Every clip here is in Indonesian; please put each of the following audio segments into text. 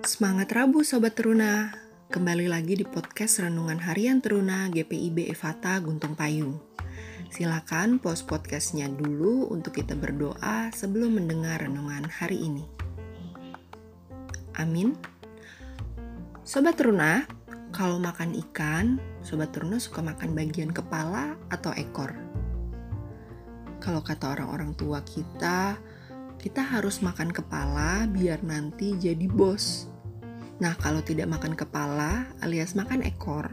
Semangat Rabu Sobat Teruna. Kembali lagi di podcast Renungan Harian Teruna GPIB Evata Guntung Payung. Silakan pause podcastnya dulu untuk kita berdoa sebelum mendengar renungan hari ini. Amin. Sobat Teruna, kalau makan ikan, Sobat Teruna suka makan bagian kepala atau ekor? Kalau kata orang-orang tua kita, kita harus makan kepala biar nanti jadi bos. Nah, kalau tidak makan kepala alias makan ekor,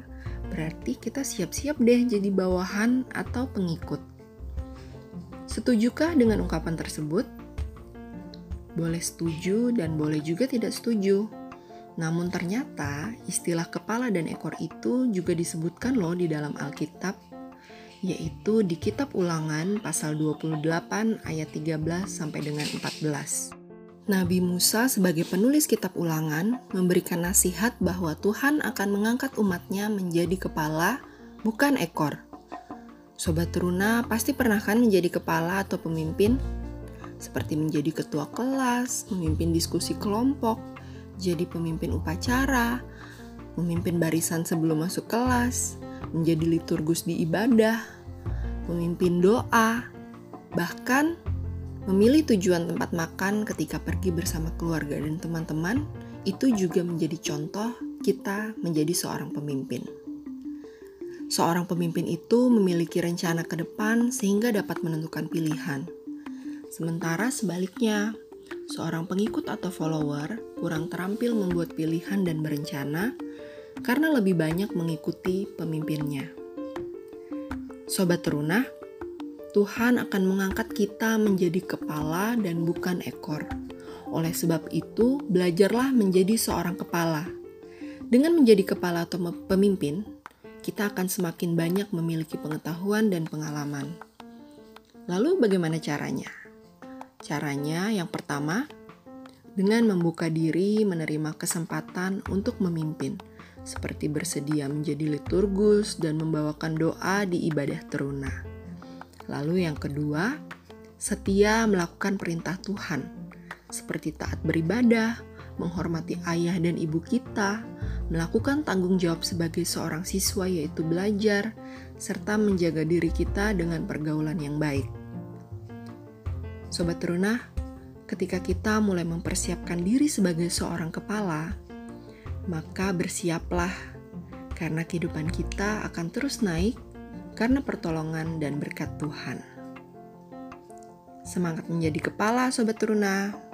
berarti kita siap-siap deh jadi bawahan atau pengikut. Setujukah dengan ungkapan tersebut? Boleh setuju dan boleh juga tidak setuju. Namun ternyata istilah kepala dan ekor itu juga disebutkan loh di dalam Alkitab, yaitu di kitab ulangan pasal 28 ayat 13 sampai dengan 14. Nabi Musa sebagai penulis kitab ulangan memberikan nasihat bahwa Tuhan akan mengangkat umatnya menjadi kepala, bukan ekor. Sobat Teruna pasti pernah kan menjadi kepala atau pemimpin? Seperti menjadi ketua kelas, memimpin diskusi kelompok, jadi pemimpin upacara, memimpin barisan sebelum masuk kelas, menjadi liturgus di ibadah, memimpin doa, bahkan Memilih tujuan tempat makan ketika pergi bersama keluarga dan teman-teman itu juga menjadi contoh kita menjadi seorang pemimpin. Seorang pemimpin itu memiliki rencana ke depan sehingga dapat menentukan pilihan. Sementara sebaliknya, seorang pengikut atau follower kurang terampil membuat pilihan dan berencana karena lebih banyak mengikuti pemimpinnya. Sobat teruna, Tuhan akan mengangkat kita menjadi kepala dan bukan ekor. Oleh sebab itu, belajarlah menjadi seorang kepala. Dengan menjadi kepala atau pemimpin, kita akan semakin banyak memiliki pengetahuan dan pengalaman. Lalu, bagaimana caranya? Caranya yang pertama, dengan membuka diri menerima kesempatan untuk memimpin, seperti bersedia menjadi liturgus dan membawakan doa di ibadah teruna. Lalu yang kedua, setia melakukan perintah Tuhan, seperti taat beribadah, menghormati ayah dan ibu kita, melakukan tanggung jawab sebagai seorang siswa yaitu belajar, serta menjaga diri kita dengan pergaulan yang baik. Sobat Teruna, ketika kita mulai mempersiapkan diri sebagai seorang kepala, maka bersiaplah karena kehidupan kita akan terus naik karena pertolongan dan berkat Tuhan. Semangat menjadi kepala, sobat teruna!